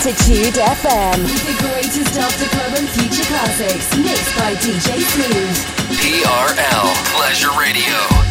L'Attitude FM. With the greatest after club and future classics, mixed by DJ Smooth. TRL Pleasure Radio.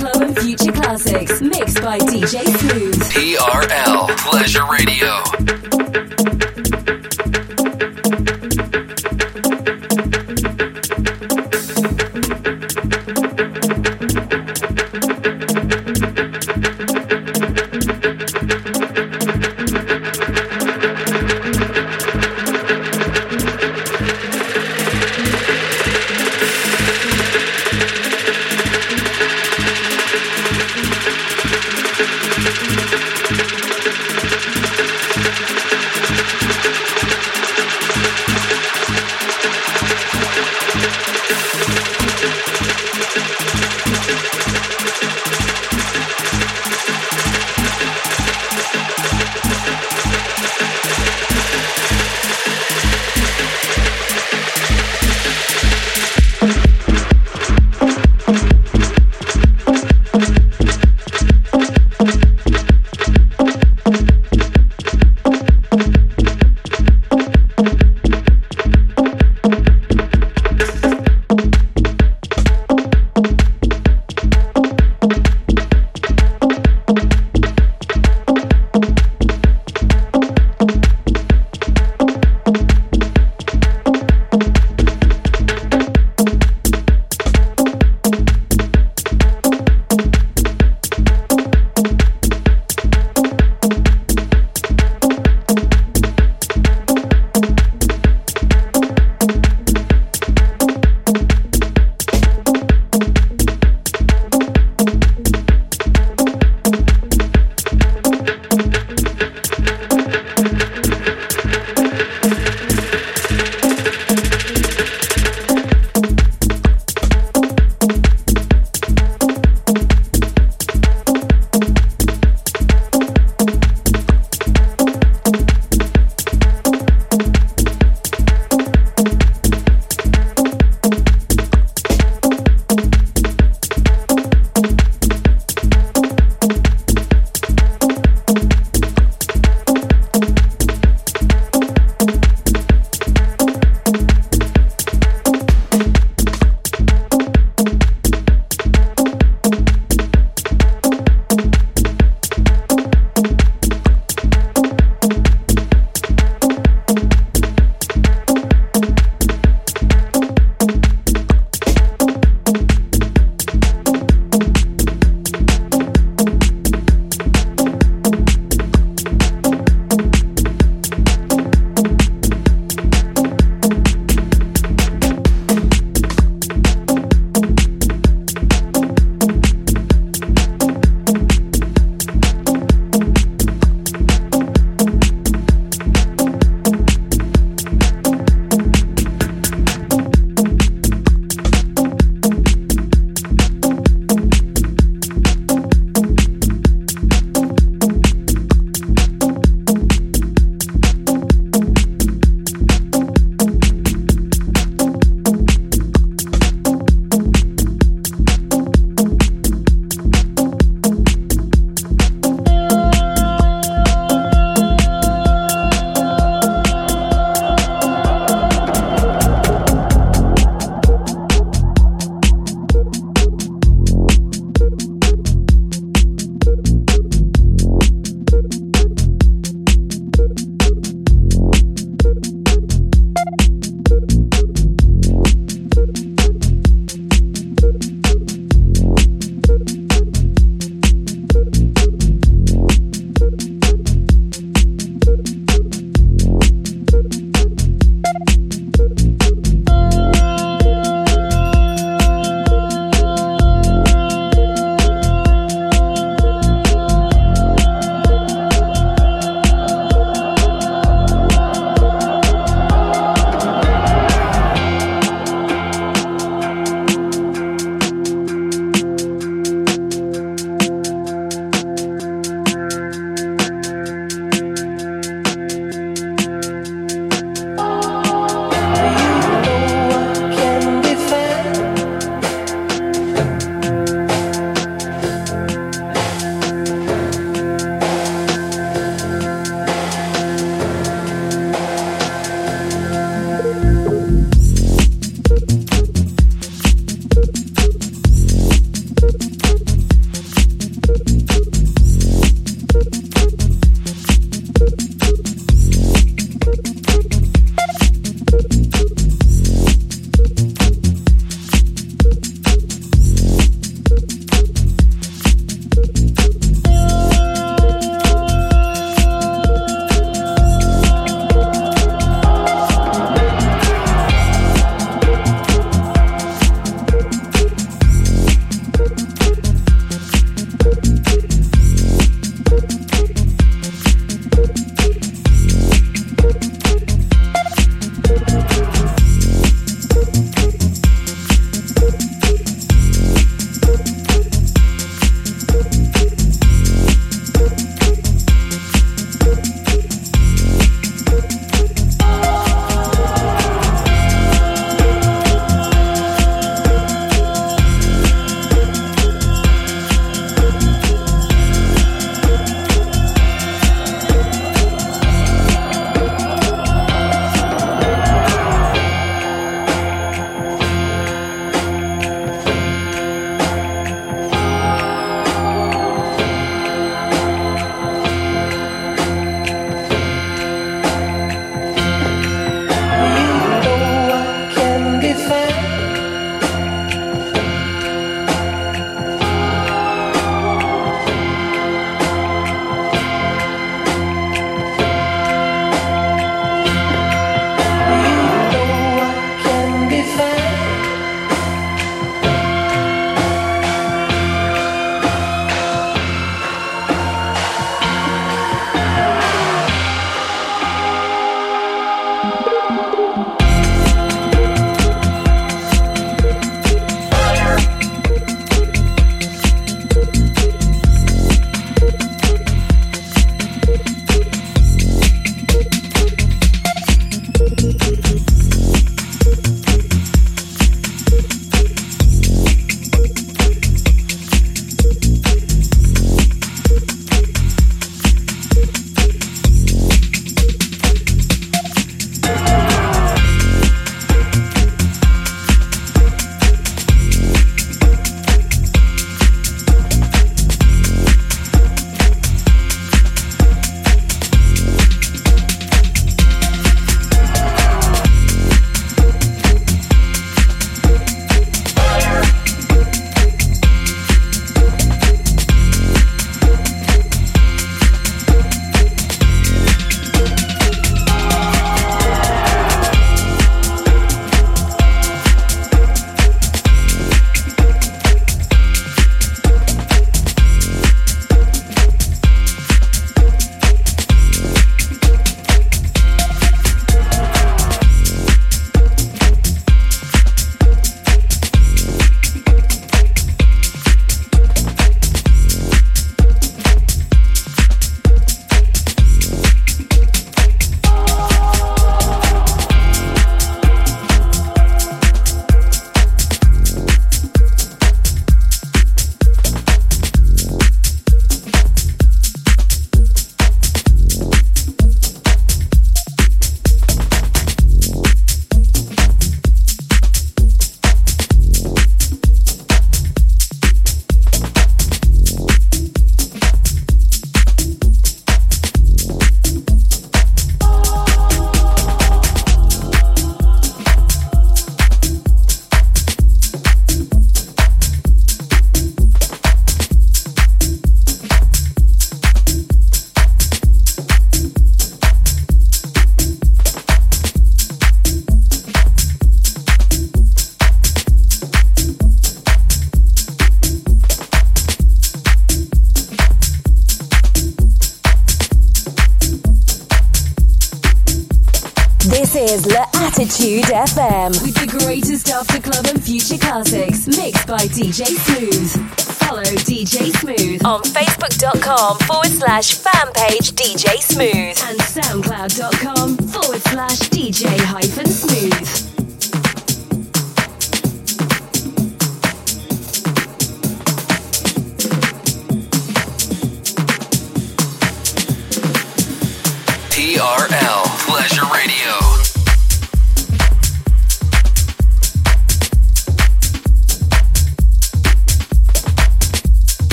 Club and future classics mixed by DJ Smooth. TRL Pleasure Radio.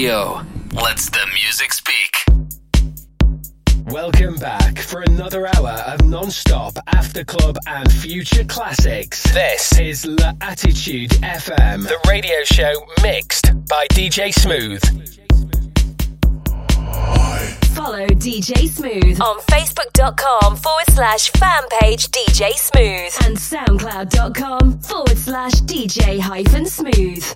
Radio. Let's the music speak. Welcome back for another hour of non-stop after club and future classics. This is L'Attitude FM, the radio show mixed by DJ Smooth. Follow DJ Smooth on Facebook.com forward slash fan page DJ Smooth and SoundCloud.com forward slash DJ hyphen Smooth.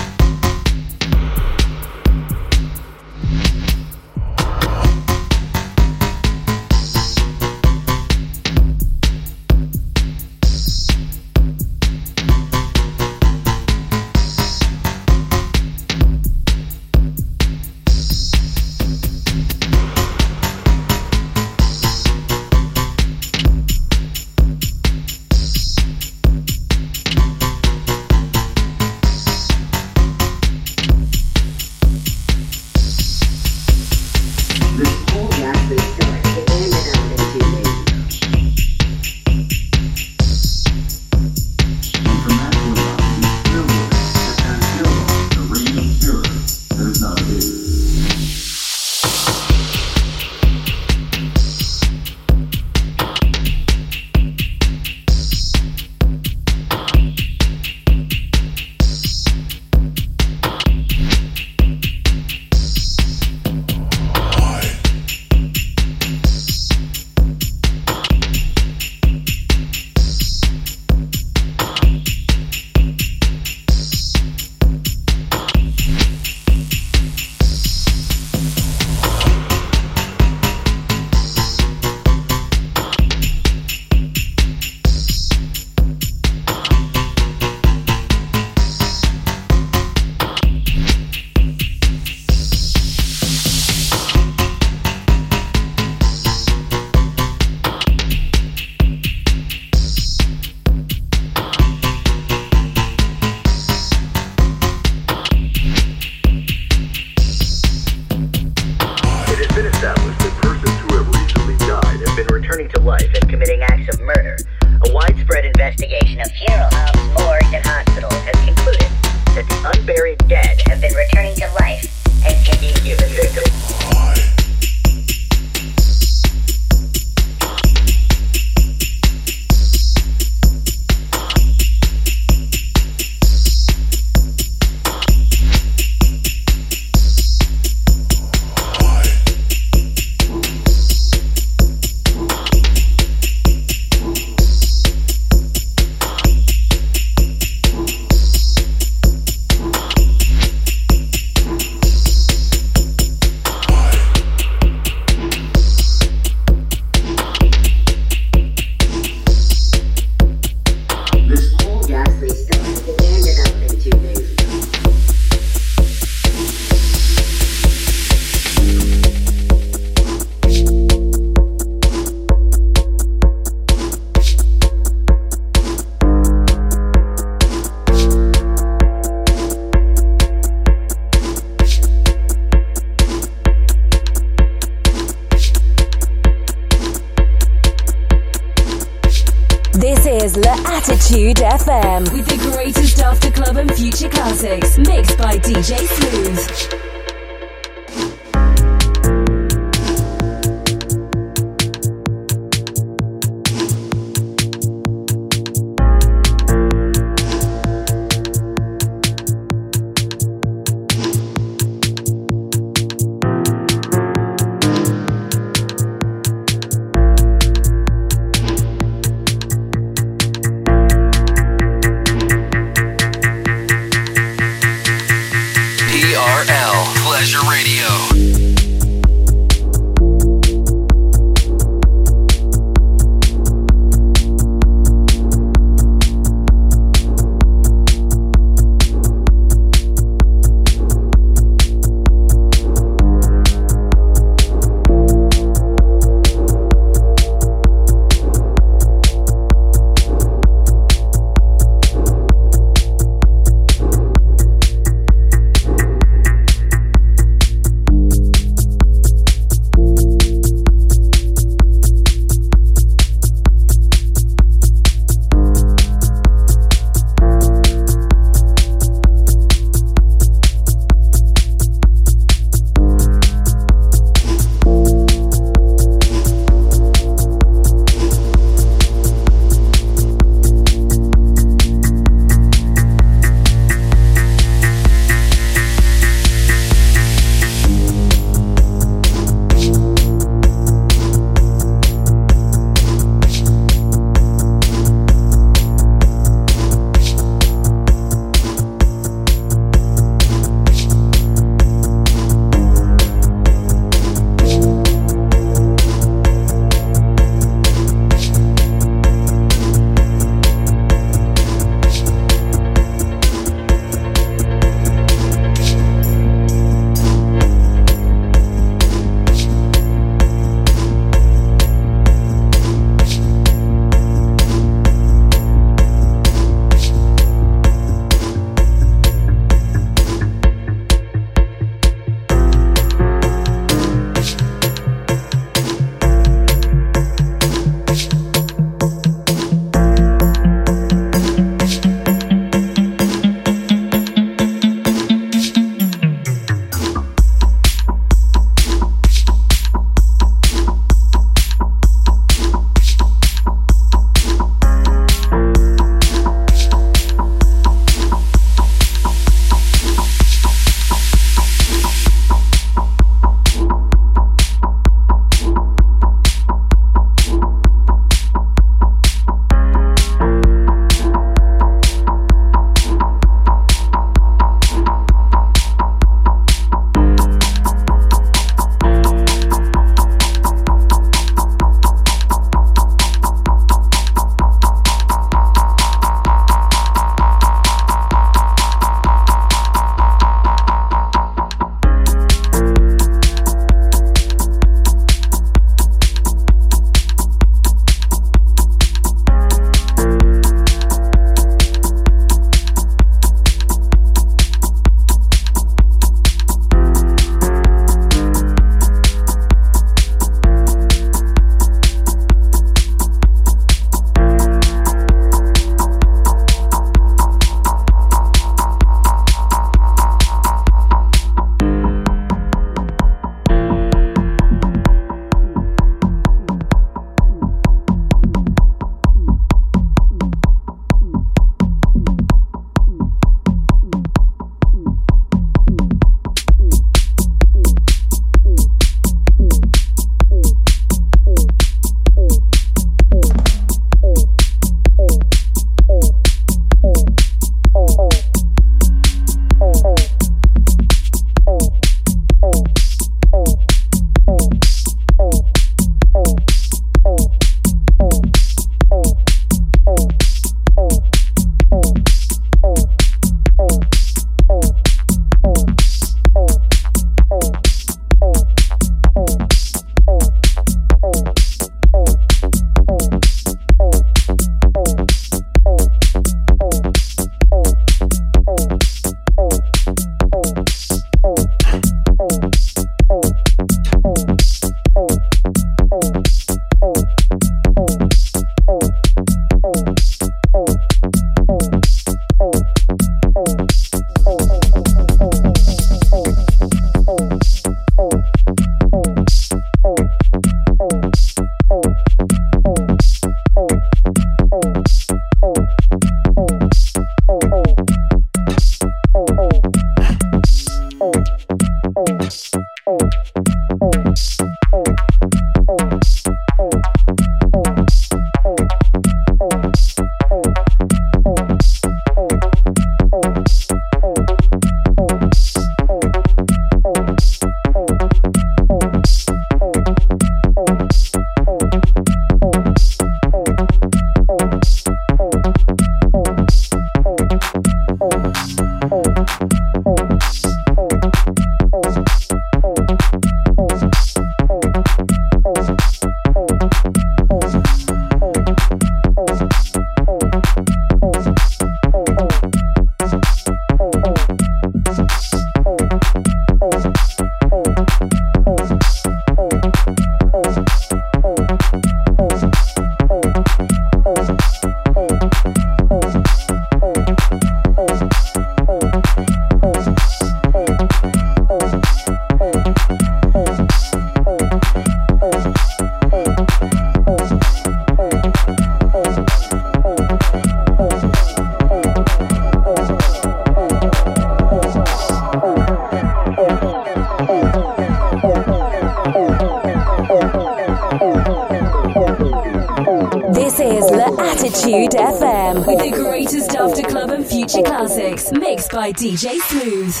By DJ Smooth.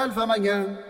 salva mañana.